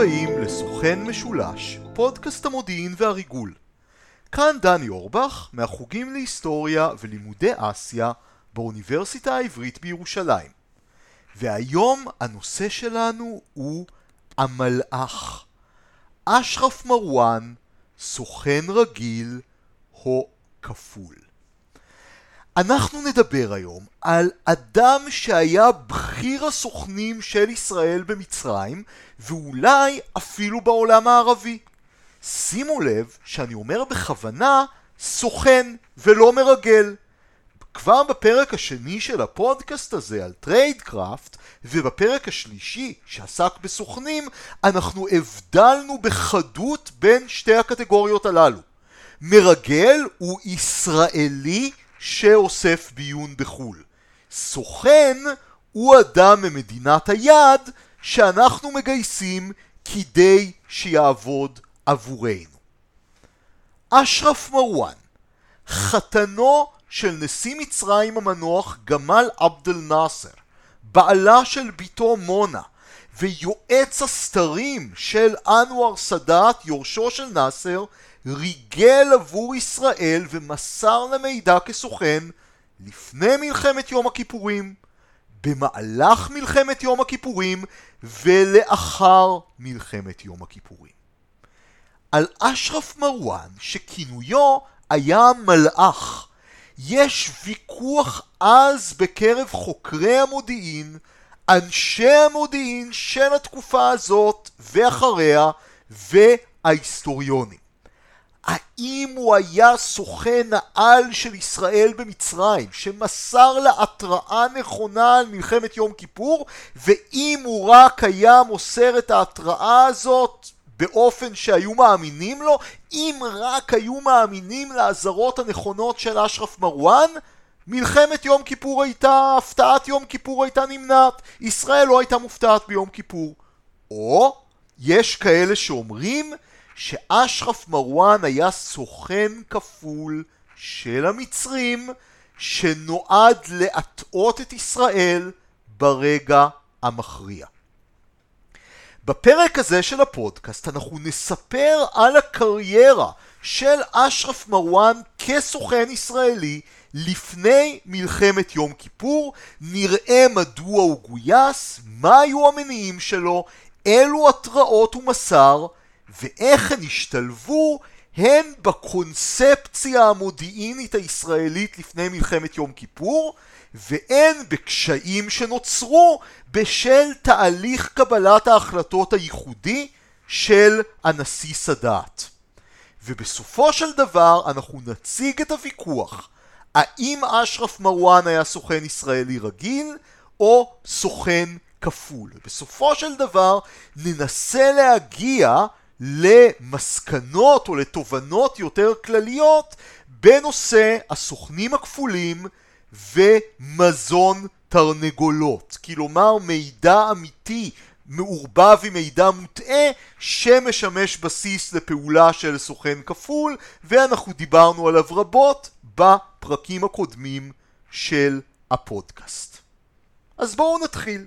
הבאים לסוכן משולש, פודקאסט המודיעין והריגול. כאן דני אורבך, מהחוגים להיסטוריה ולימודי אסיה באוניברסיטה העברית בירושלים. והיום הנושא שלנו הוא המלאך. אשרף מרואן, סוכן רגיל או כפול. אנחנו נדבר היום על אדם שהיה בכיר הסוכנים של ישראל במצרים ואולי אפילו בעולם הערבי. שימו לב שאני אומר בכוונה סוכן ולא מרגל. כבר בפרק השני של הפודקאסט הזה על tradecraft ובפרק השלישי שעסק בסוכנים אנחנו הבדלנו בחדות בין שתי הקטגוריות הללו. מרגל הוא ישראלי שאוסף ביון בחו"ל. סוכן הוא אדם ממדינת היעד שאנחנו מגייסים כדי שיעבוד עבורנו. אשרף מרואן, חתנו של נשיא מצרים המנוח גמל עבד אל נאסר, בעלה של בתו מונה, ויועץ הסתרים של אנואר סאדאת, יורשו של נאסר, ריגל עבור ישראל ומסר למידע כסוכן לפני מלחמת יום הכיפורים, במהלך מלחמת יום הכיפורים ולאחר מלחמת יום הכיפורים. על אשרף מרואן, שכינויו היה מלאך, יש ויכוח עז בקרב חוקרי המודיעין, אנשי המודיעין של התקופה הזאת ואחריה, וההיסטוריונים. האם הוא היה סוכן העל של ישראל במצרים, שמסר לה התראה נכונה על מלחמת יום כיפור, ואם הוא רק היה מוסר את ההתראה הזאת באופן שהיו מאמינים לו, אם רק היו מאמינים לאזהרות הנכונות של אשרף מרואן, מלחמת יום כיפור הייתה, הפתעת יום כיפור הייתה נמנעת, ישראל לא הייתה מופתעת ביום כיפור. או, יש כאלה שאומרים שאשרף מרואן היה סוכן כפול של המצרים שנועד להטעות את ישראל ברגע המכריע. בפרק הזה של הפודקאסט אנחנו נספר על הקריירה של אשרף מרואן כסוכן ישראלי לפני מלחמת יום כיפור, נראה מדוע הוא גויס, מה היו המניעים שלו, אילו התראות הוא מסר, ואיך הן השתלבו הן בקונספציה המודיעינית הישראלית לפני מלחמת יום כיפור, והן בקשיים שנוצרו בשל תהליך קבלת ההחלטות הייחודי של הנשיא סאדאת. ובסופו של דבר אנחנו נציג את הוויכוח האם אשרף מרואן היה סוכן ישראלי רגיל או סוכן כפול. בסופו של דבר ננסה להגיע למסקנות או לתובנות יותר כלליות בנושא הסוכנים הכפולים ומזון תרנגולות. כלומר מידע אמיתי מעורבב עם מידע מוטעה שמשמש בסיס לפעולה של סוכן כפול ואנחנו דיברנו עליו רבות בפרקים הקודמים של הפודקאסט. אז בואו נתחיל.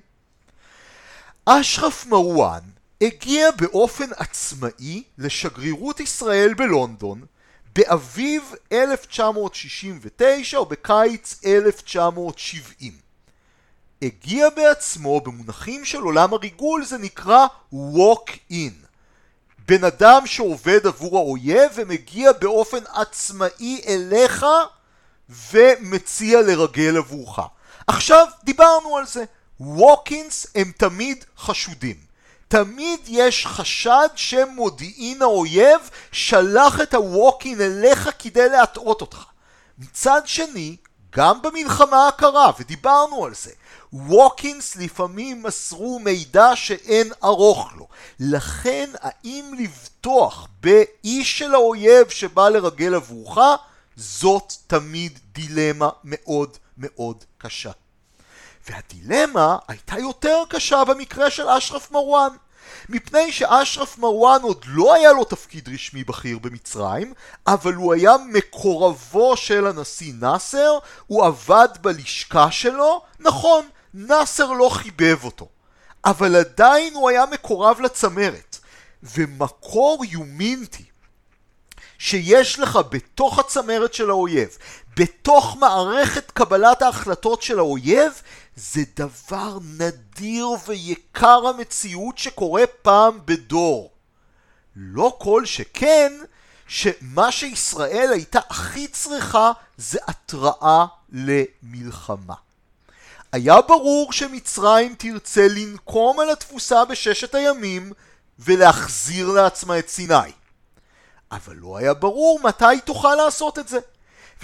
אשרף מרואן הגיע באופן עצמאי לשגרירות ישראל בלונדון באביב 1969 או בקיץ 1970. הגיע בעצמו במונחים של עולם הריגול זה נקרא walk in. בן אדם שעובד עבור האויב ומגיע באופן עצמאי אליך ומציע לרגל עבורך. עכשיו דיברנו על זה, walk-ins הם תמיד חשודים. תמיד יש חשד שמודיעין האויב שלח את הווקין אליך כדי להטעות אותך. מצד שני, גם במלחמה הקרה, ודיברנו על זה, ווקינס לפעמים מסרו מידע שאין ארוך לו. לכן האם לבטוח באיש של האויב שבא לרגל עבורך, זאת תמיד דילמה מאוד מאוד קשה. והדילמה הייתה יותר קשה במקרה של אשרף מרואן. מפני שאשרף מרואן עוד לא היה לו תפקיד רשמי בכיר במצרים, אבל הוא היה מקורבו של הנשיא נאסר, הוא עבד בלשכה שלו, נכון, נאסר לא חיבב אותו, אבל עדיין הוא היה מקורב לצמרת. ומקור יומינטי שיש לך בתוך הצמרת של האויב, בתוך מערכת קבלת ההחלטות של האויב, זה דבר נדיר ויקר המציאות שקורה פעם בדור. לא כל שכן שמה שישראל הייתה הכי צריכה זה התראה למלחמה. היה ברור שמצרים תרצה לנקום על התפוסה בששת הימים ולהחזיר לעצמה את סיני. אבל לא היה ברור מתי תוכל לעשות את זה.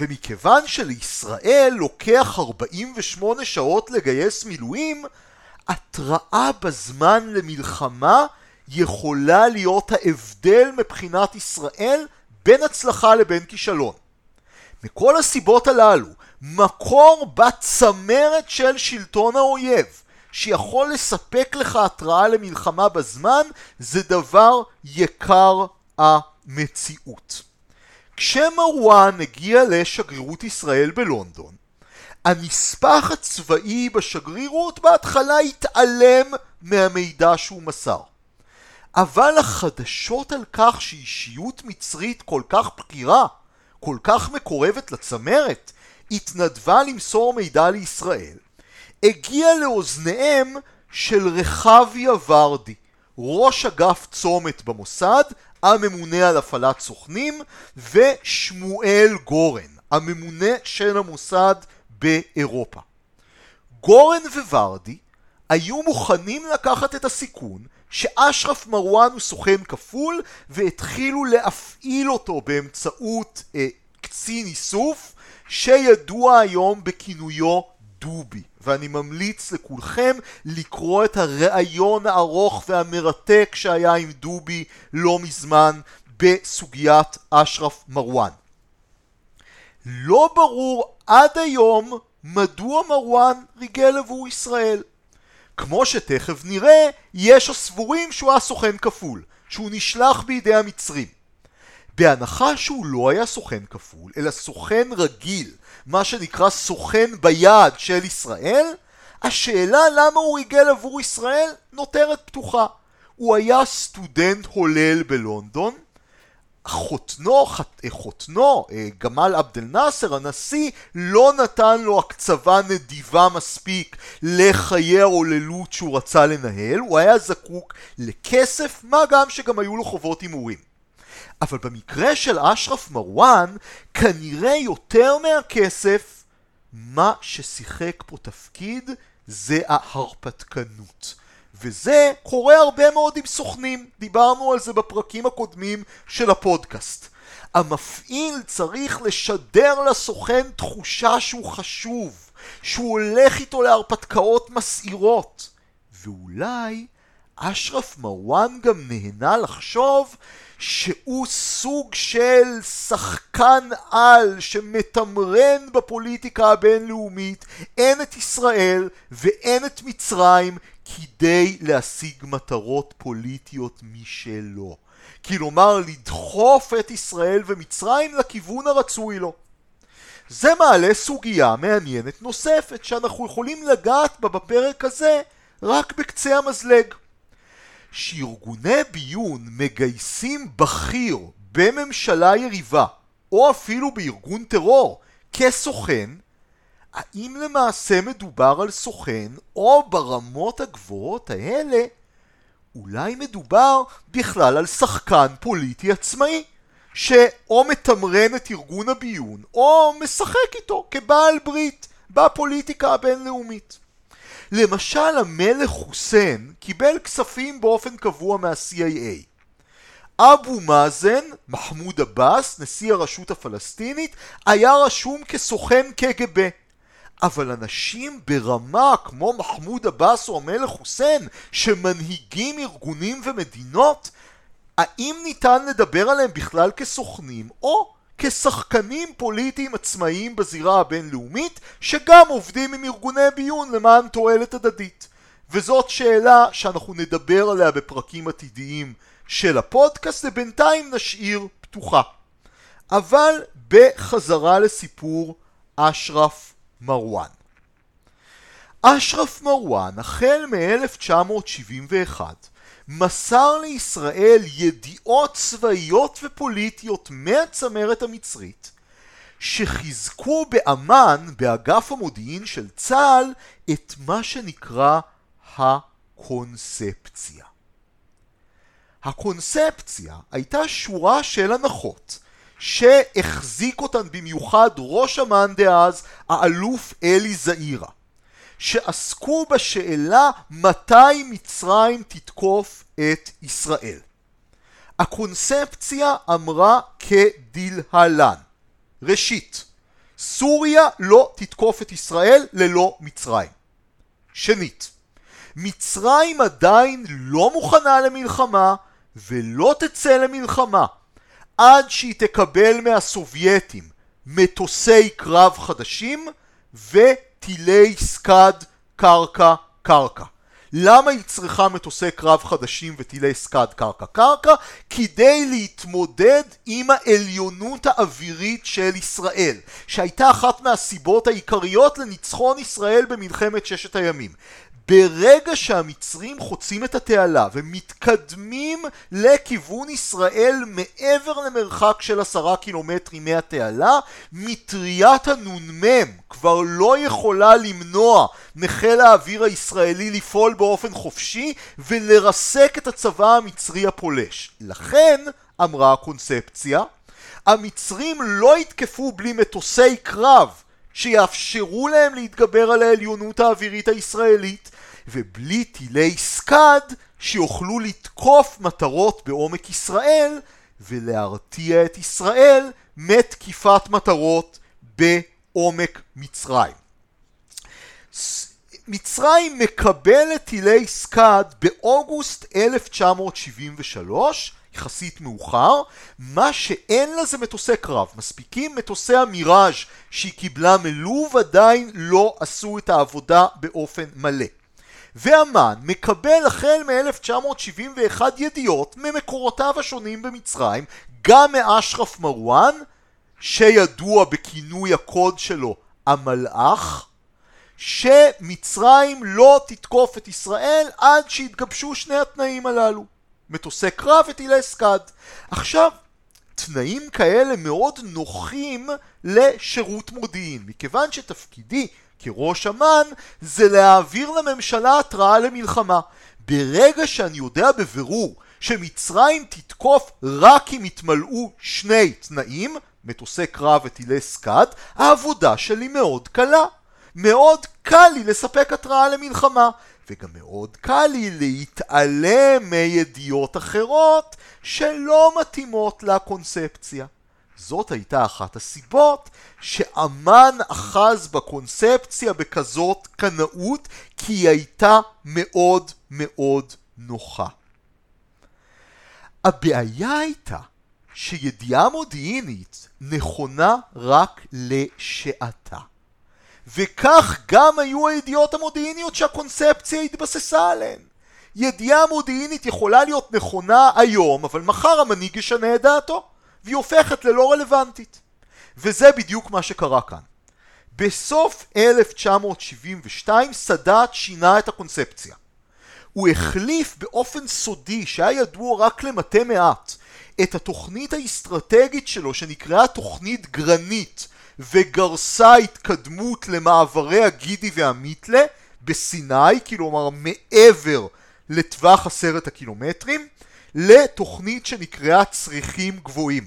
ומכיוון שלישראל לוקח 48 שעות לגייס מילואים, התראה בזמן למלחמה יכולה להיות ההבדל מבחינת ישראל בין הצלחה לבין כישלון. מכל הסיבות הללו, מקור בצמרת של שלטון האויב שיכול לספק לך התראה למלחמה בזמן זה דבר יקר המציאות. כשמרואן הגיע לשגרירות ישראל בלונדון, הנספח הצבאי בשגרירות בהתחלה התעלם מהמידע שהוא מסר. אבל החדשות על כך שאישיות מצרית כל כך בכירה, כל כך מקורבת לצמרת, התנדבה למסור מידע לישראל, הגיע לאוזניהם של רחביה ורדי, ראש אגף צומת במוסד, הממונה על הפעלת סוכנים, ושמואל גורן, הממונה של המוסד באירופה. גורן וורדי היו מוכנים לקחת את הסיכון שאשרף מרואן הוא סוכן כפול והתחילו להפעיל אותו באמצעות אה, קצין איסוף שידוע היום בכינויו דובי ואני ממליץ לכולכם לקרוא את הראיון הארוך והמרתק שהיה עם דובי לא מזמן בסוגיית אשרף מרואן. לא ברור עד היום מדוע מרואן ריגל עבור ישראל. כמו שתכף נראה, יש הסבורים שהוא היה סוכן כפול, שהוא נשלח בידי המצרים. בהנחה שהוא לא היה סוכן כפול, אלא סוכן רגיל, מה שנקרא סוכן ביד של ישראל, השאלה למה הוא ריגל עבור ישראל נותרת פתוחה. הוא היה סטודנט הולל בלונדון, חותנו, חותנו, אה, גמל עבד אל נאסר, הנשיא, לא נתן לו הקצבה נדיבה מספיק לחיי ההוללות שהוא רצה לנהל, הוא היה זקוק לכסף, מה גם שגם היו לו חובות הימורים. אבל במקרה של אשרף מרואן, כנראה יותר מהכסף, מה ששיחק פה תפקיד זה ההרפתקנות. וזה קורה הרבה מאוד עם סוכנים, דיברנו על זה בפרקים הקודמים של הפודקאסט. המפעיל צריך לשדר לסוכן תחושה שהוא חשוב, שהוא הולך איתו להרפתקאות מסעירות. ואולי אשרף מרואן גם נהנה לחשוב שהוא סוג של שחקן על שמתמרן בפוליטיקה הבינלאומית, אין את ישראל ואין את מצרים כדי להשיג מטרות פוליטיות משלו. כלומר לדחוף את ישראל ומצרים לכיוון הרצוי לו. זה מעלה סוגיה מעניינת נוספת שאנחנו יכולים לגעת בה בפרק הזה רק בקצה המזלג. שארגוני ביון מגייסים בכיר בממשלה יריבה או אפילו בארגון טרור כסוכן האם למעשה מדובר על סוכן, או ברמות הגבוהות האלה, אולי מדובר בכלל על שחקן פוליטי עצמאי, שאו מתמרן את ארגון הביון, או משחק איתו כבעל ברית בפוליטיקה הבינלאומית. למשל המלך חוסיין קיבל כספים באופן קבוע מה-CIA. אבו מאזן, מחמוד עבאס, נשיא הרשות הפלסטינית, היה רשום כסוכן קג"ב. אבל אנשים ברמה כמו מחמוד עבאס או המלך חוסיין שמנהיגים ארגונים ומדינות האם ניתן לדבר עליהם בכלל כסוכנים או כשחקנים פוליטיים עצמאיים בזירה הבינלאומית שגם עובדים עם ארגוני ביון למען תועלת הדדית וזאת שאלה שאנחנו נדבר עליה בפרקים עתידיים של הפודקאסט ובינתיים נשאיר פתוחה אבל בחזרה לסיפור אשרף מרואן. אשרף מרואן, החל מ-1971, מסר לישראל ידיעות צבאיות ופוליטיות מהצמרת המצרית שחיזקו באמ"ן, באגף המודיעין של צה"ל, את מה שנקרא הקונספציה. הקונספציה הייתה שורה של הנחות שהחזיק אותן במיוחד ראש אמ"ן דאז, האלוף אלי זעירה, שעסקו בשאלה מתי מצרים תתקוף את ישראל. הקונספציה אמרה כדלהלן ראשית, סוריה לא תתקוף את ישראל ללא מצרים. שנית, מצרים עדיין לא מוכנה למלחמה ולא תצא למלחמה עד שהיא תקבל מהסובייטים מטוסי קרב חדשים וטילי סקאד קרקע קרקע. למה היא צריכה מטוסי קרב חדשים וטילי סקאד קרקע קרקע? כדי להתמודד עם העליונות האווירית של ישראל, שהייתה אחת מהסיבות העיקריות לניצחון ישראל במלחמת ששת הימים. ברגע שהמצרים חוצים את התעלה ומתקדמים לכיוון ישראל מעבר למרחק של עשרה קילומטרים מהתעלה, מטריית הנ"מ כבר לא יכולה למנוע מחיל האוויר הישראלי לפעול באופן חופשי ולרסק את הצבא המצרי הפולש. לכן, אמרה הקונספציה, המצרים לא יתקפו בלי מטוסי קרב שיאפשרו להם להתגבר על העליונות האווירית הישראלית ובלי טילי סקאד שיוכלו לתקוף מטרות בעומק ישראל ולהרתיע את ישראל מתקיפת מטרות בעומק מצרים. מצרים מקבלת טילי סקאד באוגוסט 1973 יחסית מאוחר, מה שאין לה זה מטוסי קרב, מספיקים מטוסי המיראז' שהיא קיבלה מלוב עדיין לא עשו את העבודה באופן מלא. ואמן מקבל החל מ-1971 ידיעות ממקורותיו השונים במצרים, גם מאשרף מרואן, שידוע בכינוי הקוד שלו המלאך, שמצרים לא תתקוף את ישראל עד שיתגבשו שני התנאים הללו. מטוסי קרב וטילי סקאד. עכשיו, תנאים כאלה מאוד נוחים לשירות מודיעין, מכיוון שתפקידי כראש אמ"ן זה להעביר לממשלה התראה למלחמה. ברגע שאני יודע בבירור שמצרים תתקוף רק אם יתמלאו שני תנאים, מטוסי קרב וטילי סקאד, העבודה שלי מאוד קלה. מאוד קל לי לספק התראה למלחמה, וגם מאוד קל לי להתעלם מידיעות אחרות שלא מתאימות לקונספציה. זאת הייתה אחת הסיבות שאמן אחז בקונספציה בכזאת קנאות כי היא הייתה מאוד מאוד נוחה. הבעיה הייתה שידיעה מודיעינית נכונה רק לשעתה. וכך גם היו הידיעות המודיעיניות שהקונספציה התבססה עליהן. ידיעה מודיעינית יכולה להיות נכונה היום, אבל מחר המנהיג ישנה את דעתו. והיא הופכת ללא רלוונטית. וזה בדיוק מה שקרה כאן. בסוף 1972 סאדאת שינה את הקונספציה. הוא החליף באופן סודי, שהיה ידוע רק למטה מעט, את התוכנית האסטרטגית שלו שנקראה תוכנית גרנית וגרסה התקדמות למעברי הגידי והמיתלה בסיני, כלומר מעבר לטווח עשרת הקילומטרים, לתוכנית שנקראה צריכים גבוהים,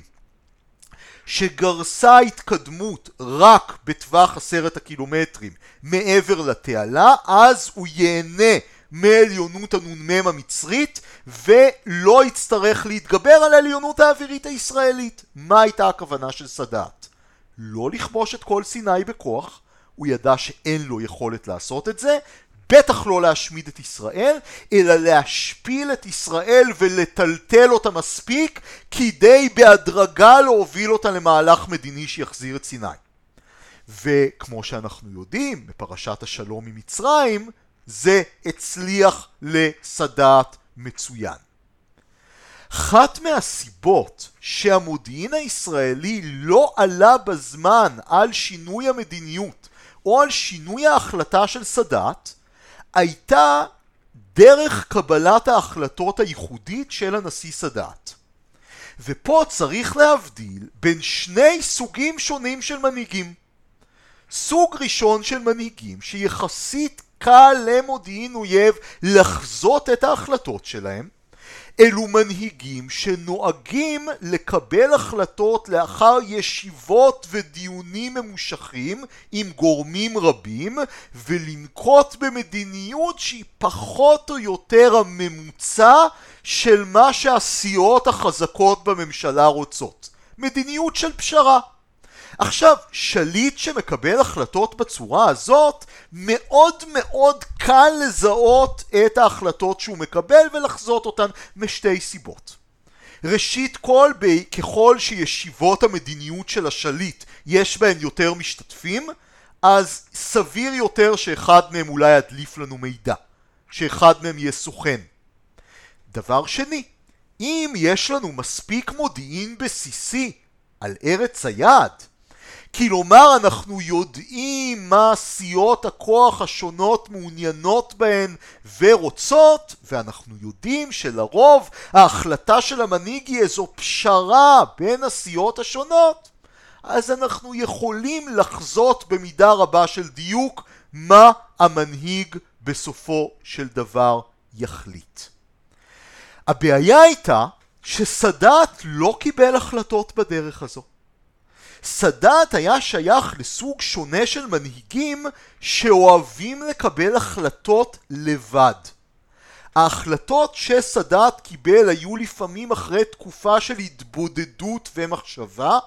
שגרסה התקדמות רק בטווח עשרת הקילומטרים מעבר לתעלה, אז הוא ייהנה מעליונות הנ"מ המצרית ולא יצטרך להתגבר על העליונות האווירית הישראלית. מה הייתה הכוונה של סאדאת? לא לכבוש את כל סיני בכוח, הוא ידע שאין לו יכולת לעשות את זה, בטח לא להשמיד את ישראל, אלא להשפיל את ישראל ולטלטל אותה מספיק כדי בהדרגה להוביל אותה למהלך מדיני שיחזיר את סיני. וכמו שאנחנו יודעים, בפרשת השלום עם מצרים, זה הצליח לסאדאת מצוין. אחת מהסיבות שהמודיעין הישראלי לא עלה בזמן על שינוי המדיניות או על שינוי ההחלטה של סאדאת הייתה דרך קבלת ההחלטות הייחודית של הנשיא סאדאת. ופה צריך להבדיל בין שני סוגים שונים של מנהיגים. סוג ראשון של מנהיגים שיחסית קל למודיעין אויב לחזות את ההחלטות שלהם, אלו מנהיגים שנוהגים לקבל החלטות לאחר ישיבות ודיונים ממושכים עם גורמים רבים ולנקוט במדיניות שהיא פחות או יותר הממוצע של מה שהסיעות החזקות בממשלה רוצות. מדיניות של פשרה. עכשיו, שליט שמקבל החלטות בצורה הזאת, מאוד מאוד קל לזהות את ההחלטות שהוא מקבל ולחזות אותן משתי סיבות. ראשית כל, ככל שישיבות המדיניות של השליט יש בהן יותר משתתפים, אז סביר יותר שאחד מהם אולי ידליף לנו מידע, שאחד מהם יהיה סוכן. דבר שני, אם יש לנו מספיק מודיעין בסיסי על ארץ היעד, כלומר אנחנו יודעים מה סיעות הכוח השונות מעוניינות בהן ורוצות ואנחנו יודעים שלרוב ההחלטה של המנהיג היא איזו פשרה בין הסיעות השונות אז אנחנו יכולים לחזות במידה רבה של דיוק מה המנהיג בסופו של דבר יחליט. הבעיה הייתה שסאדאת לא קיבל החלטות בדרך הזו. סאדאת היה שייך לסוג שונה של מנהיגים שאוהבים לקבל החלטות לבד. ההחלטות שסאדאת קיבל היו לפעמים אחרי תקופה של התבודדות ומחשבה,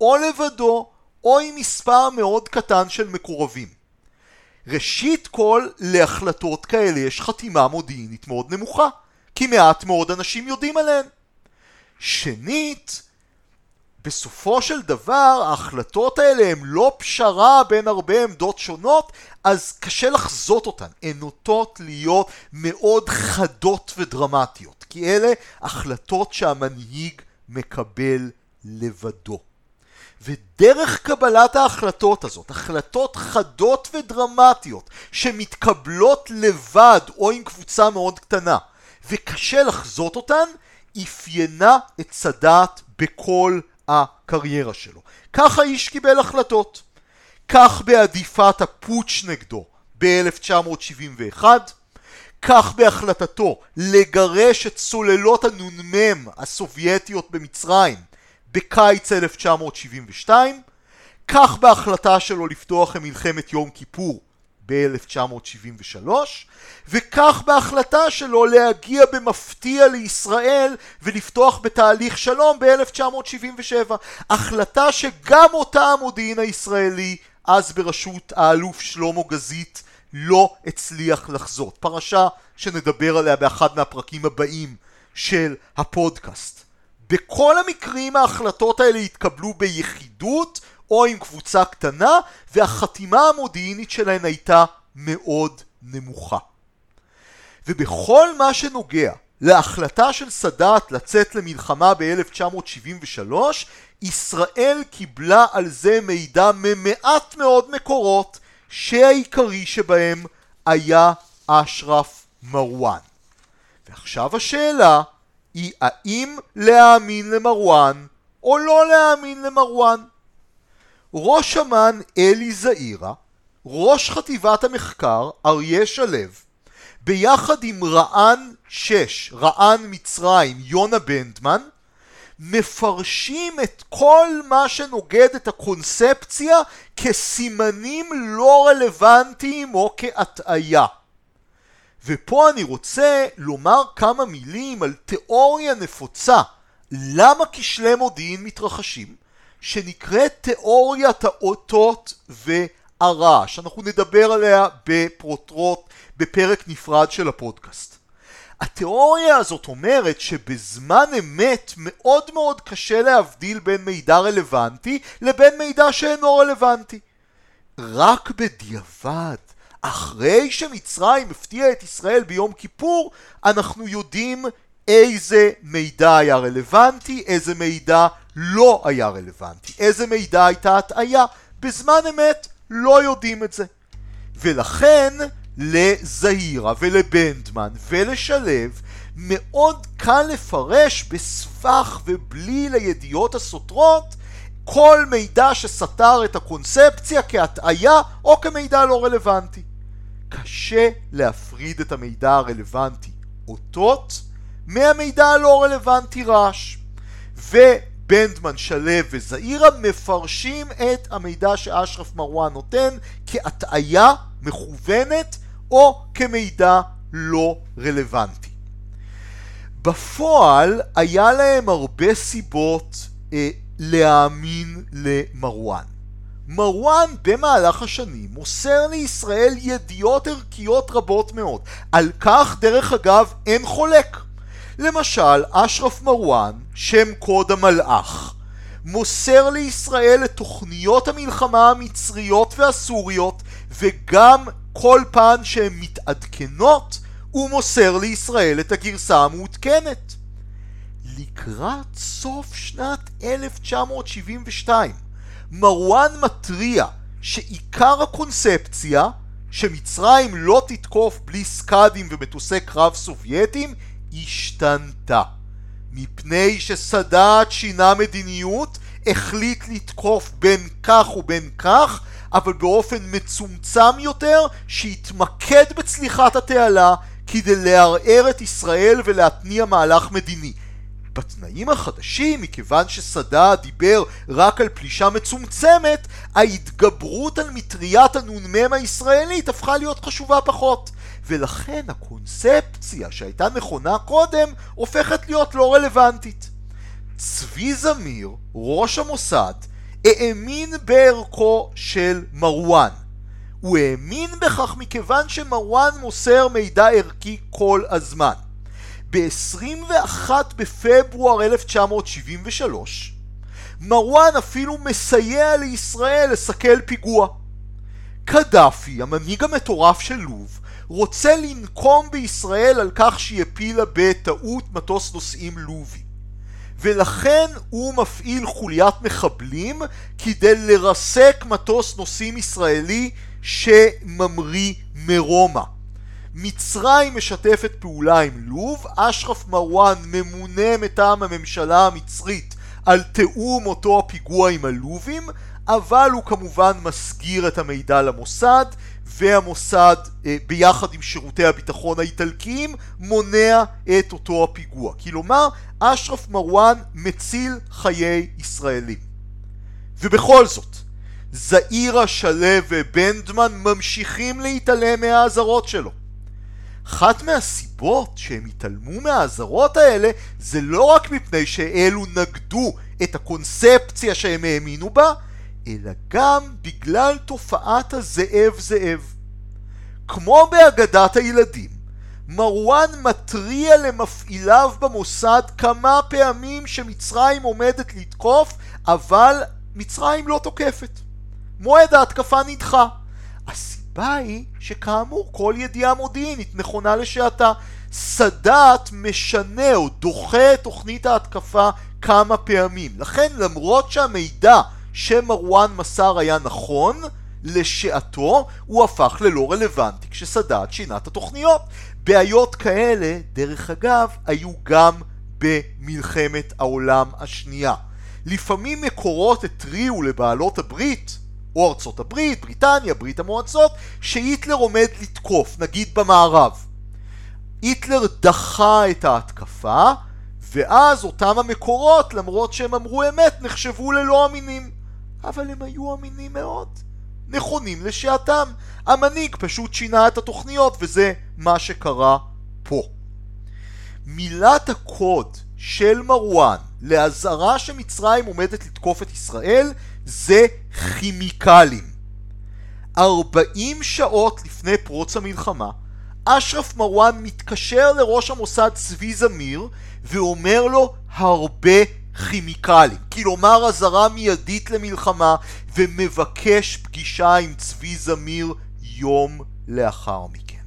או לבדו, או עם מספר מאוד קטן של מקורבים. ראשית כל, להחלטות כאלה יש חתימה מודיעינית מאוד נמוכה, כי מעט מאוד אנשים יודעים עליהן. שנית, בסופו של דבר ההחלטות האלה הן לא פשרה בין הרבה עמדות שונות, אז קשה לחזות אותן. הן נוטות להיות מאוד חדות ודרמטיות, כי אלה החלטות שהמנהיג מקבל לבדו. ודרך קבלת ההחלטות הזאת, החלטות חדות ודרמטיות שמתקבלות לבד או עם קבוצה מאוד קטנה, וקשה לחזות אותן, אפיינה את סאדאת בכל הקריירה שלו. כך האיש קיבל החלטות. כך בעדיפת הפוטש נגדו ב-1971, כך בהחלטתו לגרש את סוללות הנ"מ הסובייטיות במצרים בקיץ 1972, כך בהחלטה שלו לפתוח במלחמת יום כיפור ב-1973, וכך בהחלטה שלו להגיע במפתיע לישראל ולפתוח בתהליך שלום ב-1977. החלטה שגם אותה המודיעין הישראלי, אז בראשות האלוף שלמה גזית, לא הצליח לחזות. פרשה שנדבר עליה באחד מהפרקים הבאים של הפודקאסט. בכל המקרים ההחלטות האלה התקבלו ביחידות או עם קבוצה קטנה, והחתימה המודיעינית שלהן הייתה מאוד נמוכה. ובכל מה שנוגע להחלטה של סאדאת לצאת למלחמה ב-1973, ישראל קיבלה על זה מידע ממעט מאוד מקורות, שהעיקרי שבהם היה אשרף מרואן. ועכשיו השאלה היא האם להאמין למרואן או לא להאמין למרואן. ראש אמ"ן אלי זעירה, ראש חטיבת המחקר אריה שלו, ביחד עם רע"ן 6, רע"ן מצרים, יונה בנדמן, מפרשים את כל מה שנוגד את הקונספציה כסימנים לא רלוונטיים או כהטעיה. ופה אני רוצה לומר כמה מילים על תיאוריה נפוצה למה כשלי מודיעין מתרחשים שנקראת תיאוריית האותות והרעש. אנחנו נדבר עליה בפרוטרוט בפרק נפרד של הפודקאסט. התיאוריה הזאת אומרת שבזמן אמת מאוד מאוד קשה להבדיל בין מידע רלוונטי לבין מידע שאינו רלוונטי. רק בדיעבד, אחרי שמצרים הפתיעה את ישראל ביום כיפור, אנחנו יודעים איזה מידע היה רלוונטי, איזה מידע לא היה רלוונטי, איזה מידע הייתה הטעיה. בזמן אמת לא יודעים את זה. ולכן לזהירה ולבנדמן ולשלב מאוד קל לפרש בסבך ובלי לידיעות הסותרות כל מידע שסתר את הקונספציה כהטעיה או כמידע לא רלוונטי. קשה להפריד את המידע הרלוונטי אותות מהמידע הלא רלוונטי רעש. ובנדמן, שלו וזעירה מפרשים את המידע שאשרף מרואן נותן כהטעיה מכוונת או כמידע לא רלוונטי. בפועל היה להם הרבה סיבות אה, להאמין למרואן. מרואן במהלך השנים מוסר לישראל ידיעות ערכיות רבות מאוד. על כך, דרך אגב, אין חולק. למשל, אשרף מרואן, שם קוד המלאך, מוסר לישראל את תוכניות המלחמה המצריות והסוריות, וגם כל פעם שהן מתעדכנות, הוא מוסר לישראל את הגרסה המעודכנת. לקראת סוף שנת 1972, מרואן מתריע שעיקר הקונספציה שמצרים לא תתקוף בלי סקאדים ומטוסי קרב סובייטים השתנתה. מפני שסאדאת שינה מדיניות, החליט לתקוף בין כך ובין כך, אבל באופן מצומצם יותר, שהתמקד בצליחת התעלה כדי לערער את ישראל ולהתניע מהלך מדיני. בתנאים החדשים, מכיוון שסאדאת דיבר רק על פלישה מצומצמת, ההתגברות על מטריית הנ"מ הישראלית הפכה להיות חשובה פחות. ולכן הקונספציה שהייתה נכונה קודם, הופכת להיות לא רלוונטית. צבי זמיר, ראש המוסד, האמין בערכו של מרואן. הוא האמין בכך מכיוון שמרואן מוסר מידע ערכי כל הזמן. ב-21 בפברואר 1973 מרואן אפילו מסייע לישראל לסכל פיגוע. קדאפי, המנהיג המטורף של לוב, רוצה לנקום בישראל על כך שהיא הפילה בטעות מטוס נוסעים לובי. ולכן הוא מפעיל חוליית מחבלים כדי לרסק מטוס נוסעים ישראלי שממריא מרומא. מצרים משתפת פעולה עם לוב, אשרף מרואן ממונה מטעם הממשלה המצרית על תיאום אותו הפיגוע עם הלובים, אבל הוא כמובן מסגיר את המידע למוסד, והמוסד אה, ביחד עם שירותי הביטחון האיטלקיים מונע את אותו הפיגוע. כלומר, אשרף מרואן מציל חיי ישראלים. ובכל זאת, זעירה, שלו ובנדמן ממשיכים להתעלם מהאזהרות שלו. אחת מהסיבות שהם התעלמו מהאזהרות האלה זה לא רק מפני שאלו נגדו את הקונספציה שהם האמינו בה, אלא גם בגלל תופעת הזאב זאב. כמו באגדת הילדים, מרואן מתריע למפעיליו במוסד כמה פעמים שמצרים עומדת לתקוף, אבל מצרים לא תוקפת. מועד ההתקפה נדחה. הסיבה היא שכאמור כל ידיעה מודיעינית נכונה לשעתה. סאדאת משנה או דוחה את תוכנית ההתקפה כמה פעמים. לכן למרות שהמידע שמרואן מסר היה נכון, לשעתו הוא הפך ללא רלוונטי כשסאדאת שינה את התוכניות. בעיות כאלה, דרך אגב, היו גם במלחמת העולם השנייה. לפעמים מקורות התריעו לבעלות הברית או ארצות הברית, בריטניה, ברית המועצות, שהיטלר עומד לתקוף, נגיד במערב. היטלר דחה את ההתקפה, ואז אותם המקורות, למרות שהם אמרו אמת, נחשבו ללא אמינים. אבל הם היו אמינים מאוד. נכונים לשעתם. המנהיג פשוט שינה את התוכניות, וזה מה שקרה פה. מילת הקוד של מרואן לאזהרה שמצרים עומדת לתקוף את ישראל זה כימיקלים. 40 שעות לפני פרוץ המלחמה, אשרף מרואן מתקשר לראש המוסד צבי זמיר ואומר לו הרבה כימיקלים, כלומר אזהרה מיידית למלחמה ומבקש פגישה עם צבי זמיר יום לאחר מכן.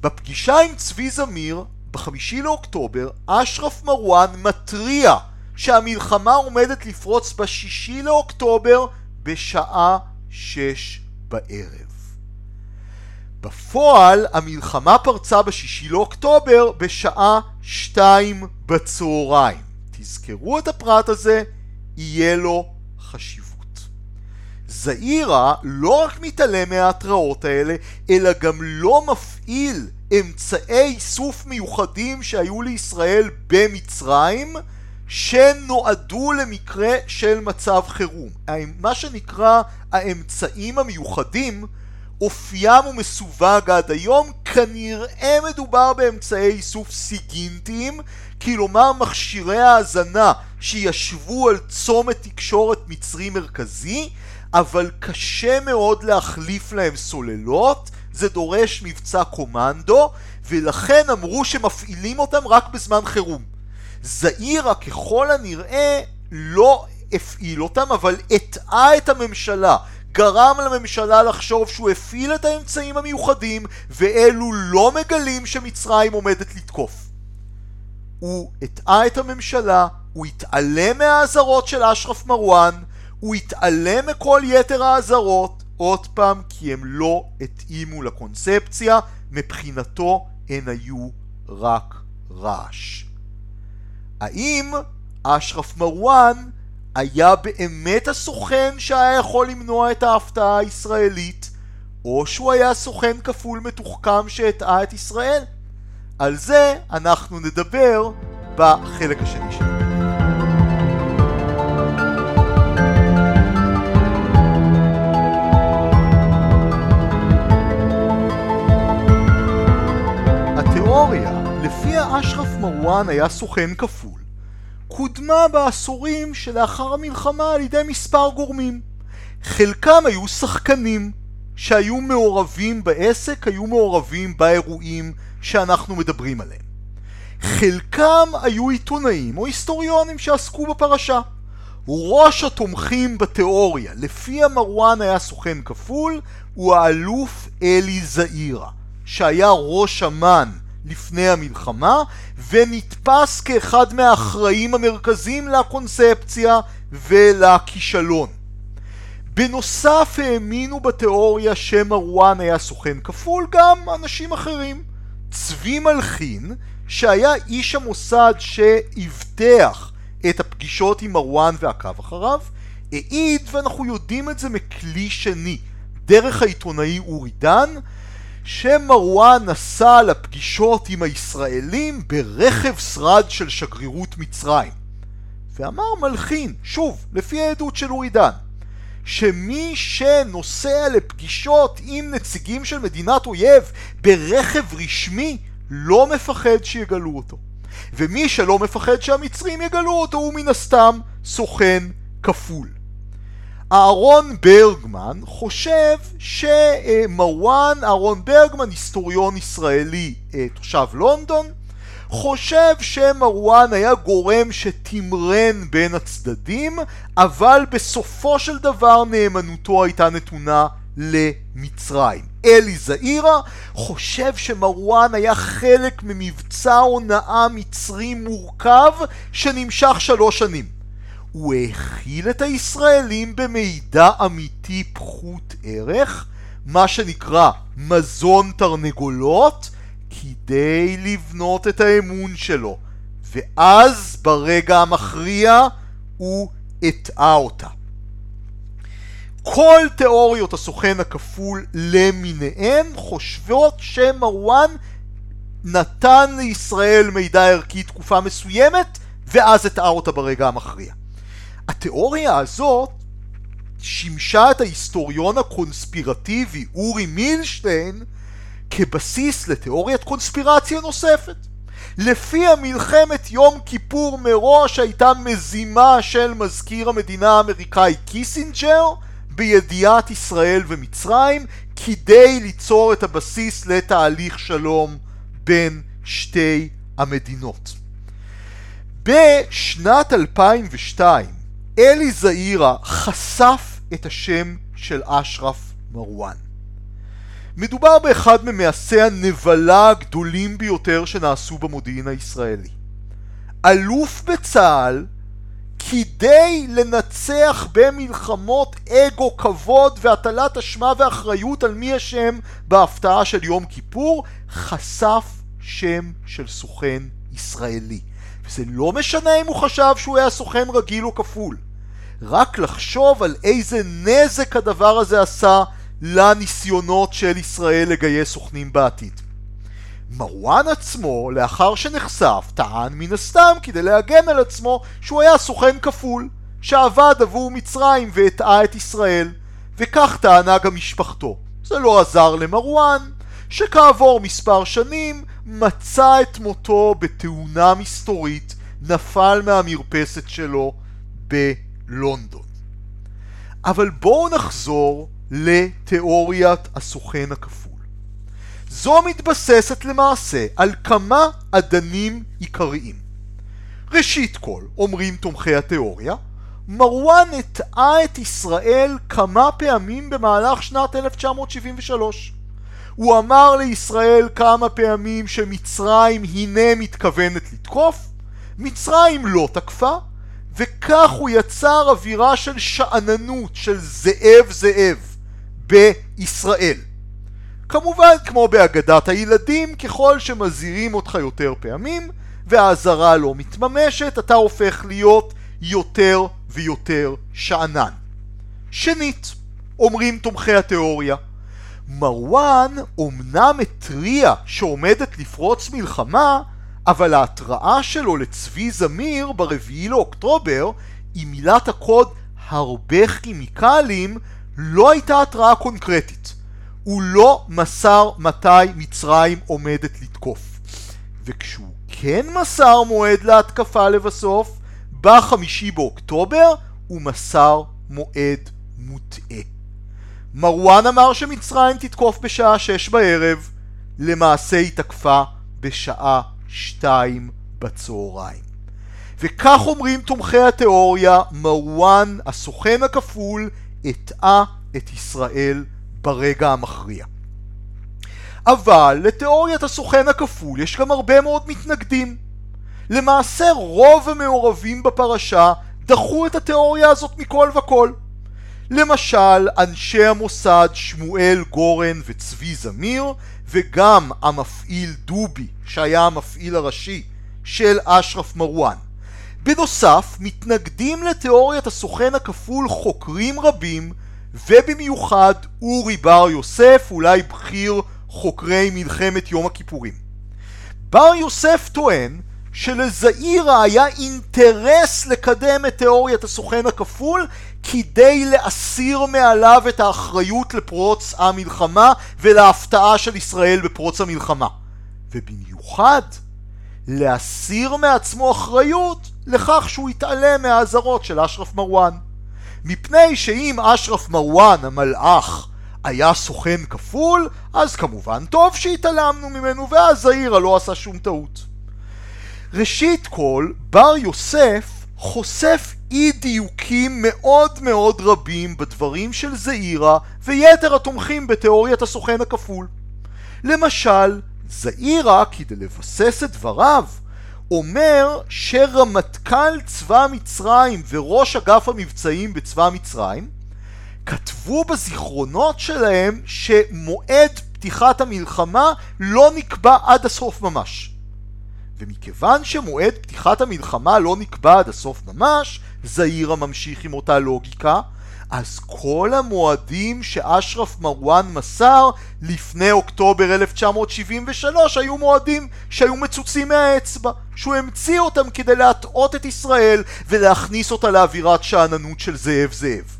בפגישה עם צבי זמיר בחמישי לאוקטובר אשרף מרואן מתריע שהמלחמה עומדת לפרוץ בשישי לאוקטובר בשעה שש בערב. בפועל המלחמה פרצה בשישי לאוקטובר בשעה שתיים בצהריים. תזכרו את הפרט הזה, יהיה לו חשיבות. זעירה לא רק מתעלם מההתראות האלה, אלא גם לא מפעיל אמצעי איסוף מיוחדים שהיו לישראל במצרים, שנועדו למקרה של מצב חירום. מה שנקרא האמצעים המיוחדים, אופיים ומסווג עד היום, כנראה מדובר באמצעי איסוף סיגינטיים, כלומר מכשירי האזנה שישבו על צומת תקשורת מצרי מרכזי, אבל קשה מאוד להחליף להם סוללות, זה דורש מבצע קומנדו, ולכן אמרו שמפעילים אותם רק בזמן חירום. זעירה ככל הנראה לא הפעיל אותם, אבל הטעה את הממשלה. גרם לממשלה לחשוב שהוא הפעיל את האמצעים המיוחדים, ואלו לא מגלים שמצרים עומדת לתקוף. הוא הטעה את הממשלה, הוא התעלם מהאזהרות של אשרף מרואן, הוא התעלם מכל יתר האזהרות, עוד פעם, כי הם לא התאימו לקונספציה, מבחינתו הן היו רק רעש. האם אשרף מרואן היה באמת הסוכן שהיה יכול למנוע את ההפתעה הישראלית, או שהוא היה סוכן כפול מתוחכם שהטעה את ישראל? על זה אנחנו נדבר בחלק השני שלנו. התיאוריה לפיה אשרף מרואן היה סוכן כפול קודמה בעשורים שלאחר המלחמה על ידי מספר גורמים. חלקם היו שחקנים שהיו מעורבים בעסק, היו מעורבים באירועים שאנחנו מדברים עליהם. חלקם היו עיתונאים או היסטוריונים שעסקו בפרשה. ראש התומכים בתיאוריה, לפי המרואן היה סוכן כפול, הוא האלוף אלי זעירה, שהיה ראש אמ"ן לפני המלחמה, ונתפס כאחד מהאחראים המרכזיים לקונספציה ולכישלון. בנוסף האמינו בתיאוריה שמרואן היה סוכן כפול גם אנשים אחרים. צבי מלחין, שהיה איש המוסד שאבטח את הפגישות עם מרואן ועקב אחריו, העיד, ואנחנו יודעים את זה מכלי שני, דרך העיתונאי אורי דן, שמרואן נסע לפגישות עם הישראלים ברכב שרד של שגרירות מצרים. ואמר מלחין, שוב, לפי העדות של אורי דן, שמי שנוסע לפגישות עם נציגים של מדינת אויב ברכב רשמי לא מפחד שיגלו אותו. ומי שלא מפחד שהמצרים יגלו אותו הוא מן הסתם סוכן כפול. אהרון ברגמן חושב שמרואן, אהרון ברגמן, היסטוריון ישראלי אה, תושב לונדון, חושב שמרואן היה גורם שתמרן בין הצדדים, אבל בסופו של דבר נאמנותו הייתה נתונה למצרים. אלי זעירה חושב שמרואן היה חלק ממבצע הונאה מצרי מורכב שנמשך שלוש שנים. הוא האכיל את הישראלים במידע אמיתי פחות ערך, מה שנקרא מזון תרנגולות, כדי לבנות את האמון שלו. ואז ברגע המכריע הוא הטעה אותה. כל תיאוריות הסוכן הכפול למיניהן חושבות שמרואן נתן לישראל מידע ערכי תקופה מסוימת ואז הטעה אותה ברגע המכריע. התיאוריה הזאת שימשה את ההיסטוריון הקונספירטיבי אורי מילשטיין כבסיס לתיאוריית קונספירציה נוספת. לפיה מלחמת יום כיפור מראש הייתה מזימה של מזכיר המדינה האמריקאי קיסינג'ר בידיעת ישראל ומצרים כדי ליצור את הבסיס לתהליך שלום בין שתי המדינות. בשנת 2002 אלי זעירה חשף את השם של אשרף מרואן. מדובר באחד ממעשי הנבלה הגדולים ביותר שנעשו במודיעין הישראלי. אלוף בצה"ל כדי לנצח במלחמות אגו, כבוד והטלת אשמה ואחריות על מי אשם בהפתעה של יום כיפור, חשף שם של סוכן ישראלי. וזה לא משנה אם הוא חשב שהוא היה סוכן רגיל או כפול. רק לחשוב על איזה נזק הדבר הזה עשה לניסיונות של ישראל לגייס סוכנים בעתיד. מרואן עצמו, לאחר שנחשף, טען מן הסתם כדי להגן על עצמו שהוא היה סוכן כפול, שעבד עבור מצרים והטעה את ישראל, וכך טענה גם משפחתו. זה לא עזר למרואן, שכעבור מספר שנים מצא את מותו בתאונה מסתורית, נפל מהמרפסת שלו בלונדון. אבל בואו נחזור לתיאוריית הסוכן הכפול. זו מתבססת למעשה על כמה אדנים עיקריים. ראשית כל, אומרים תומכי התיאוריה, מרואן הטעה את ישראל כמה פעמים במהלך שנת 1973. הוא אמר לישראל כמה פעמים שמצרים הנה מתכוונת לתקוף, מצרים לא תקפה, וכך הוא יצר אווירה של שאננות, של זאב זאב, בישראל. כמובן, כמו באגדת הילדים, ככל שמזהירים אותך יותר פעמים, והאזהרה לא מתממשת, אתה הופך להיות יותר ויותר שאנן. שנית, אומרים תומכי התיאוריה, מרואן אומנם התריע שעומדת לפרוץ מלחמה, אבל ההתראה שלו לצבי זמיר ברביעי לאוקטובר עם מילת הקוד הרבה כימיקלים לא הייתה התראה קונקרטית. הוא לא מסר מתי מצרים עומדת לתקוף. וכשהוא כן מסר מועד להתקפה לבסוף, בחמישי באוקטובר הוא מסר מועד מוטעה. מרואן אמר שמצרים תתקוף בשעה שש בערב, למעשה היא תקפה בשעה שתיים בצהריים. וכך אומרים תומכי התיאוריה, מרואן, הסוכן הכפול, הטעה את ישראל ברגע המכריע. אבל לתיאוריית הסוכן הכפול יש גם הרבה מאוד מתנגדים. למעשה רוב המעורבים בפרשה דחו את התיאוריה הזאת מכל וכל. למשל, אנשי המוסד שמואל גורן וצבי זמיר, וגם המפעיל דובי, שהיה המפעיל הראשי של אשרף מרואן. בנוסף, מתנגדים לתיאוריית הסוכן הכפול חוקרים רבים, ובמיוחד אורי בר יוסף, אולי בכיר חוקרי מלחמת יום הכיפורים. בר יוסף טוען שלזעירה היה אינטרס לקדם את תיאוריית הסוכן הכפול כדי להסיר מעליו את האחריות לפרוץ המלחמה ולהפתעה של ישראל בפרוץ המלחמה. ובמיוחד להסיר מעצמו אחריות לכך שהוא יתעלם מהאזהרות של אשרף מרואן. מפני שאם אשרף מרואן המלאך היה סוכן כפול, אז כמובן טוב שהתעלמנו ממנו ואז זעירה לא עשה שום טעות. ראשית כל, בר יוסף חושף אי דיוקים מאוד מאוד רבים בדברים של זעירה ויתר התומכים בתיאוריית הסוכן הכפול. למשל, זעירה, כדי לבסס את דבריו, אומר שרמטכ"ל צבא מצרים וראש אגף המבצעים בצבא מצרים כתבו בזיכרונות שלהם שמועד פתיחת המלחמה לא נקבע עד הסוף ממש. ומכיוון שמועד פתיחת המלחמה לא נקבע עד הסוף ממש, זעירה ממשיך עם אותה לוגיקה, אז כל המועדים שאשרף מרואן מסר לפני אוקטובר 1973 היו מועדים שהיו מצוצים מהאצבע, שהוא המציא אותם כדי להטעות את ישראל ולהכניס אותה לאווירת שאננות של זאב זאב.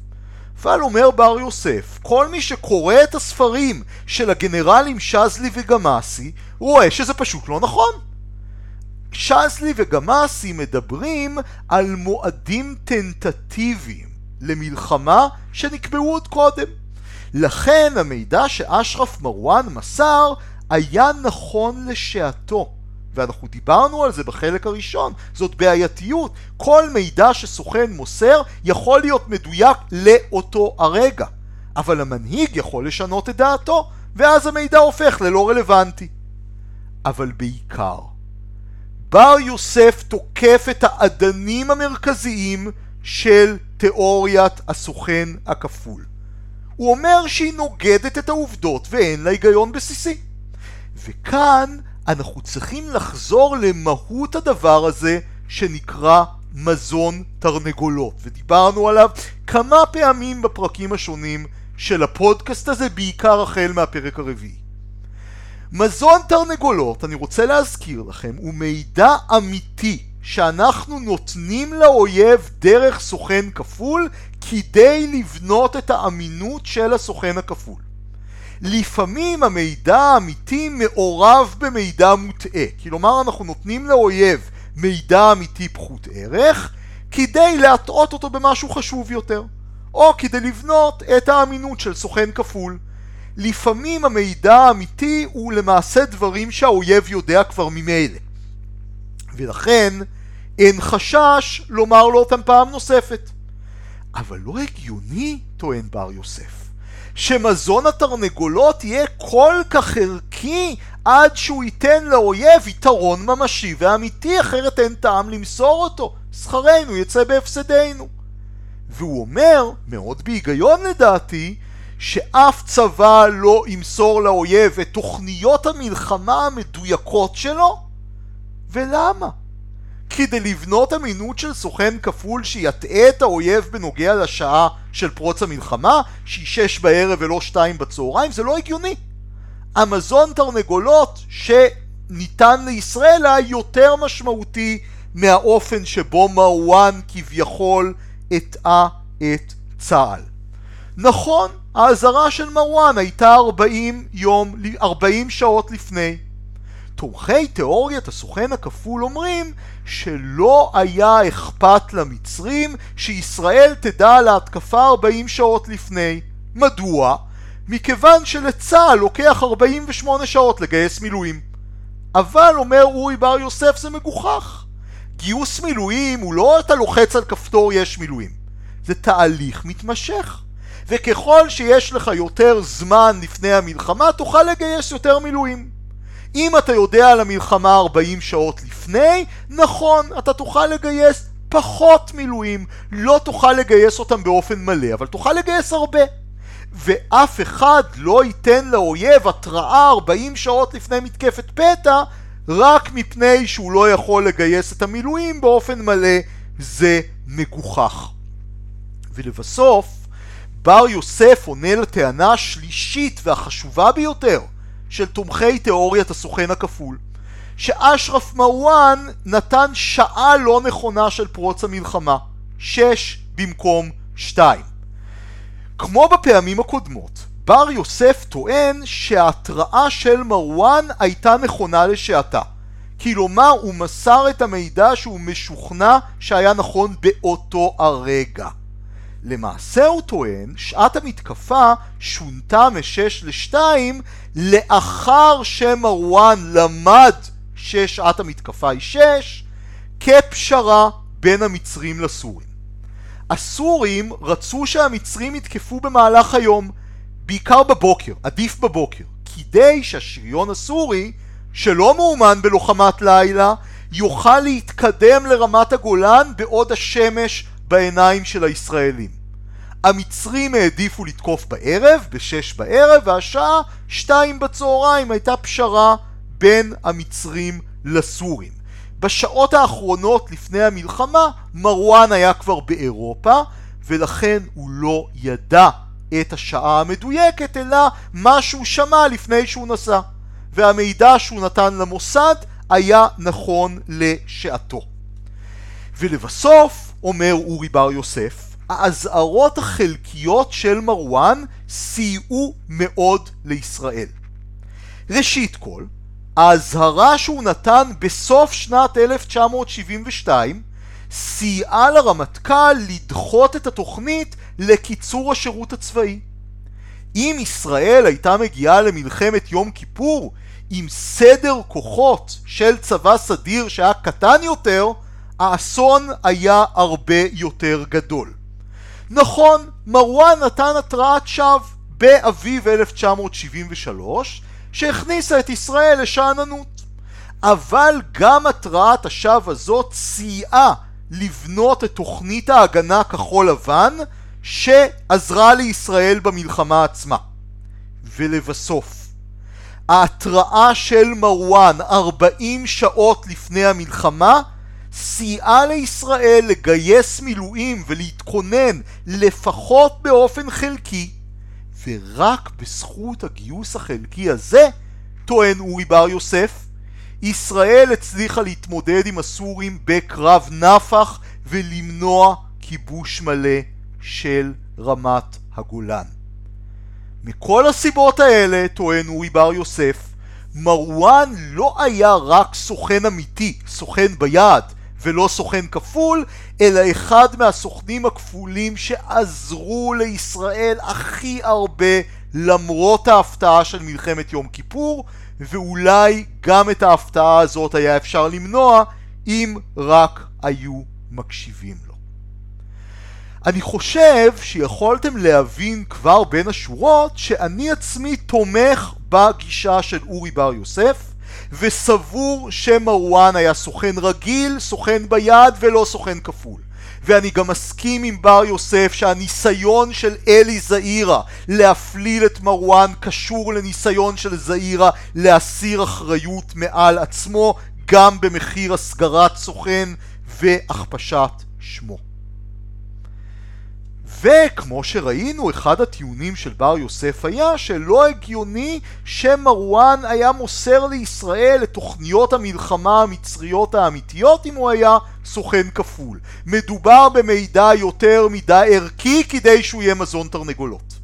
אבל אומר בר יוסף, כל מי שקורא את הספרים של הגנרלים שזלי וגמאסי רואה שזה פשוט לא נכון. שזלי וגמאסי מדברים על מועדים טנטטיביים למלחמה שנקבעו עוד קודם. לכן המידע שאשרף מרואן מסר היה נכון לשעתו. ואנחנו דיברנו על זה בחלק הראשון, זאת בעייתיות. כל מידע שסוכן מוסר יכול להיות מדויק לאותו הרגע. אבל המנהיג יכול לשנות את דעתו, ואז המידע הופך ללא רלוונטי. אבל בעיקר, בר יוסף תוקף את האדנים המרכזיים של תיאוריית הסוכן הכפול. הוא אומר שהיא נוגדת את העובדות ואין לה היגיון בסיסי. וכאן אנחנו צריכים לחזור למהות הדבר הזה שנקרא מזון תרנגולות, ודיברנו עליו כמה פעמים בפרקים השונים של הפודקאסט הזה, בעיקר החל מהפרק הרביעי. מזון תרנגולות, אני רוצה להזכיר לכם, הוא מידע אמיתי שאנחנו נותנים לאויב דרך סוכן כפול כדי לבנות את האמינות של הסוכן הכפול. לפעמים המידע האמיתי מעורב במידע מוטעה, כלומר אנחנו נותנים לאויב מידע אמיתי פחות ערך כדי להטעות אותו במשהו חשוב יותר, או כדי לבנות את האמינות של סוכן כפול. לפעמים המידע האמיתי הוא למעשה דברים שהאויב יודע כבר ממילא. ולכן אין חשש לומר לו אותם פעם נוספת. אבל לא הגיוני, טוען בר יוסף, שמזון התרנגולות יהיה כל כך ערכי עד שהוא ייתן לאויב יתרון ממשי ואמיתי, אחרת אין טעם למסור אותו. שכרנו יצא בהפסדנו. והוא אומר, מאוד בהיגיון לדעתי, שאף צבא לא ימסור לאויב את תוכניות המלחמה המדויקות שלו? ולמה? כדי לבנות אמינות של סוכן כפול שיטעה את האויב בנוגע לשעה של פרוץ המלחמה, שהיא שש בערב ולא שתיים בצהריים, זה לא הגיוני. המזון תרנגולות שניתן לישראל היה יותר משמעותי מהאופן שבו מרואן כביכול הטעה את צה"ל. נכון, האזהרה של מרואן הייתה 40 יום, 40 שעות לפני. תומכי תיאוריית הסוכן הכפול אומרים שלא היה אכפת למצרים שישראל תדע על ההתקפה 40 שעות לפני. מדוע? מכיוון שלצה"ל לוקח 48 שעות לגייס מילואים. אבל, אומר אורי בר יוסף, זה מגוחך. גיוס מילואים הוא לא אתה לוחץ על כפתור יש מילואים. זה תהליך מתמשך. וככל שיש לך יותר זמן לפני המלחמה, תוכל לגייס יותר מילואים. אם אתה יודע על המלחמה 40 שעות לפני, נכון, אתה תוכל לגייס פחות מילואים, לא תוכל לגייס אותם באופן מלא, אבל תוכל לגייס הרבה. ואף אחד לא ייתן לאויב התראה 40 שעות לפני מתקפת פתע, רק מפני שהוא לא יכול לגייס את המילואים באופן מלא, זה מגוחך. ולבסוף, בר יוסף עונה לטענה השלישית והחשובה ביותר של תומכי תיאוריית הסוכן הכפול, שאשרף מרואן נתן שעה לא נכונה של פרוץ המלחמה, שש במקום שתיים. כמו בפעמים הקודמות, בר יוסף טוען שההתראה של מרואן הייתה נכונה לשעתה. כלומר, הוא מסר את המידע שהוא משוכנע שהיה נכון באותו הרגע. למעשה הוא טוען, שעת המתקפה שונתה מ-6 ל-2 לאחר שמרואן למד ששעת המתקפה היא 6 כפשרה בין המצרים לסורים. הסורים רצו שהמצרים יתקפו במהלך היום, בעיקר בבוקר, עדיף בבוקר, כדי שהשריון הסורי, שלא מאומן בלוחמת לילה, יוכל להתקדם לרמת הגולן בעוד השמש בעיניים של הישראלים. המצרים העדיפו לתקוף בערב, בשש בערב, והשעה שתיים בצהריים הייתה פשרה בין המצרים לסורים. בשעות האחרונות לפני המלחמה מרואן היה כבר באירופה ולכן הוא לא ידע את השעה המדויקת אלא מה שהוא שמע לפני שהוא נסע והמידע שהוא נתן למוסד היה נכון לשעתו. ולבסוף, אומר אורי בר יוסף, האזהרות החלקיות של מרואן סייעו מאוד לישראל. ראשית כל, האזהרה שהוא נתן בסוף שנת 1972 סייעה לרמטכ"ל לדחות את התוכנית לקיצור השירות הצבאי. אם ישראל הייתה מגיעה למלחמת יום כיפור עם סדר כוחות של צבא סדיר שהיה קטן יותר, האסון היה הרבה יותר גדול. נכון, מרואן נתן התרעת שווא באביב 1973 שהכניסה את ישראל לשאננות. אבל גם התרעת השווא הזאת סייעה לבנות את תוכנית ההגנה כחול לבן שעזרה לישראל במלחמה עצמה. ולבסוף, ההתראה של מרואן 40 שעות לפני המלחמה סייעה לישראל לגייס מילואים ולהתכונן לפחות באופן חלקי ורק בזכות הגיוס החלקי הזה, טוען אורי בר יוסף, ישראל הצליחה להתמודד עם הסורים בקרב נפח ולמנוע כיבוש מלא של רמת הגולן. מכל הסיבות האלה, טוען אורי בר יוסף, מרואן לא היה רק סוכן אמיתי, סוכן ביד, ולא סוכן כפול, אלא אחד מהסוכנים הכפולים שעזרו לישראל הכי הרבה למרות ההפתעה של מלחמת יום כיפור, ואולי גם את ההפתעה הזאת היה אפשר למנוע אם רק היו מקשיבים לו. אני חושב שיכולתם להבין כבר בין השורות שאני עצמי תומך בגישה של אורי בר יוסף וסבור שמרואן היה סוכן רגיל, סוכן ביד ולא סוכן כפול. ואני גם מסכים עם בר יוסף שהניסיון של אלי זעירה להפליל את מרואן קשור לניסיון של זעירה להסיר אחריות מעל עצמו גם במחיר הסגרת סוכן והכפשת שמו. וכמו שראינו, אחד הטיעונים של בר יוסף היה שלא הגיוני שמרואן היה מוסר לישראל את תוכניות המלחמה המצריות האמיתיות אם הוא היה סוכן כפול. מדובר במידע יותר מדי ערכי כדי שהוא יהיה מזון תרנגולות.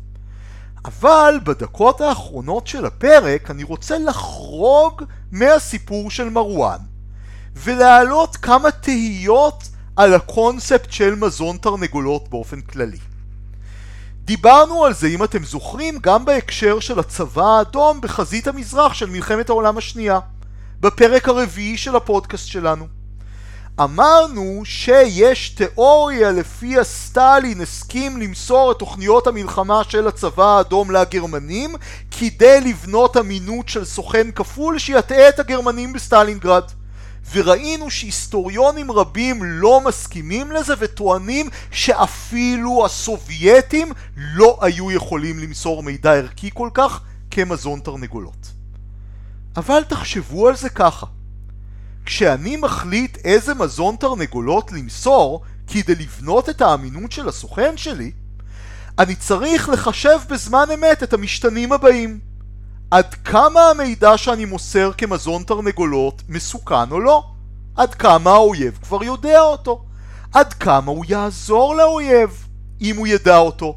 אבל בדקות האחרונות של הפרק אני רוצה לחרוג מהסיפור של מרואן ולהעלות כמה תהיות על הקונספט של מזון תרנגולות באופן כללי. דיברנו על זה, אם אתם זוכרים, גם בהקשר של הצבא האדום בחזית המזרח של מלחמת העולם השנייה, בפרק הרביעי של הפודקאסט שלנו. אמרנו שיש תיאוריה לפיה סטלין הסכים למסור את תוכניות המלחמה של הצבא האדום לגרמנים כדי לבנות אמינות של סוכן כפול שיטעה את הגרמנים בסטלינגרד. וראינו שהיסטוריונים רבים לא מסכימים לזה וטוענים שאפילו הסובייטים לא היו יכולים למסור מידע ערכי כל כך כמזון תרנגולות. אבל תחשבו על זה ככה כשאני מחליט איזה מזון תרנגולות למסור כדי לבנות את האמינות של הסוכן שלי, אני צריך לחשב בזמן אמת את המשתנים הבאים. עד כמה המידע שאני מוסר כמזון תרנגולות מסוכן או לא? עד כמה האויב כבר יודע אותו? עד כמה הוא יעזור לאויב אם הוא ידע אותו?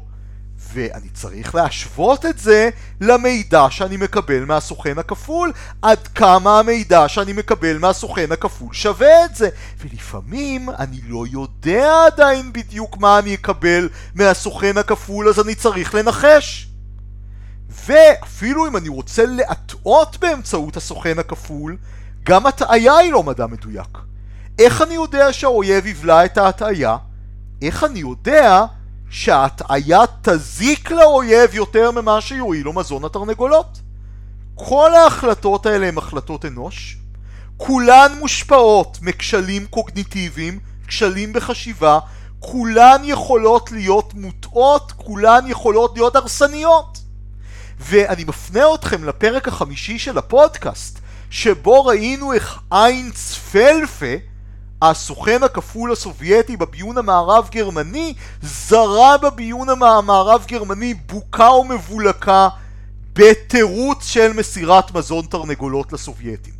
ואני צריך להשוות את זה למידע שאני מקבל מהסוכן הכפול עד כמה המידע שאני מקבל מהסוכן הכפול שווה את זה ולפעמים אני לא יודע עדיין בדיוק מה אני אקבל מהסוכן הכפול אז אני צריך לנחש ואפילו אם אני רוצה להטעות באמצעות הסוכן הכפול, גם הטעיה היא לא מדע מדויק. איך אני יודע שהאויב יבלע את ההטעיה? איך אני יודע שההטעיה תזיק לאויב יותר ממה שיועיל לו מזון התרנגולות? כל ההחלטות האלה הן החלטות אנוש, כולן מושפעות מכשלים קוגניטיביים, כשלים בחשיבה, כולן יכולות להיות מוטעות, כולן יכולות להיות הרסניות. ואני מפנה אתכם לפרק החמישי של הפודקאסט, שבו ראינו איך איינץ פלפה, הסוכן הכפול הסובייטי בביון המערב גרמני, זרה בביון המערב גרמני בוקה ומבולקה בתירוץ של מסירת מזון תרנגולות לסובייטים.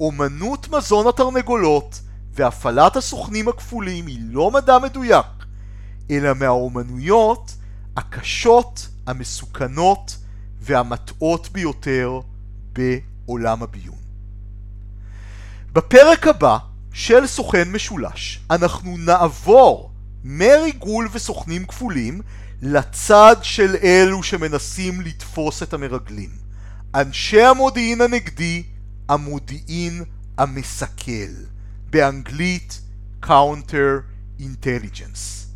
אומנות מזון התרנגולות והפעלת הסוכנים הכפולים היא לא מדע מדויק, אלא מהאומנויות הקשות המסוכנות והמטעות ביותר בעולם הביון. בפרק הבא של סוכן משולש אנחנו נעבור מריגול וסוכנים כפולים לצד של אלו שמנסים לתפוס את המרגלים. אנשי המודיעין הנגדי, המודיעין המסכל. באנגלית Counter Intelligence.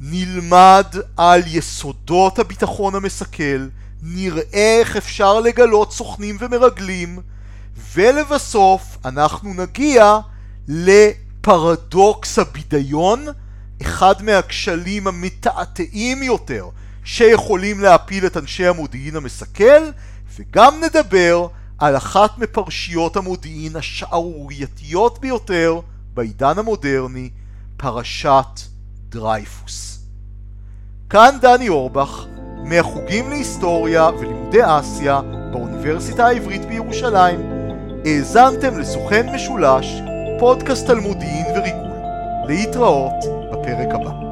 נלמד על יסודות הביטחון המסכל, נראה איך אפשר לגלות סוכנים ומרגלים, ולבסוף אנחנו נגיע לפרדוקס הבידיון, אחד מהכשלים המתעתעים יותר שיכולים להפיל את אנשי המודיעין המסכל, וגם נדבר על אחת מפרשיות המודיעין השערורייתיות ביותר בעידן המודרני, פרשת דרייפוס. כאן דני אורבך, מהחוגים להיסטוריה ולימודי אסיה באוניברסיטה העברית בירושלים. האזנתם לסוכן משולש, פודקאסט על מודיעין וריגול. להתראות בפרק הבא.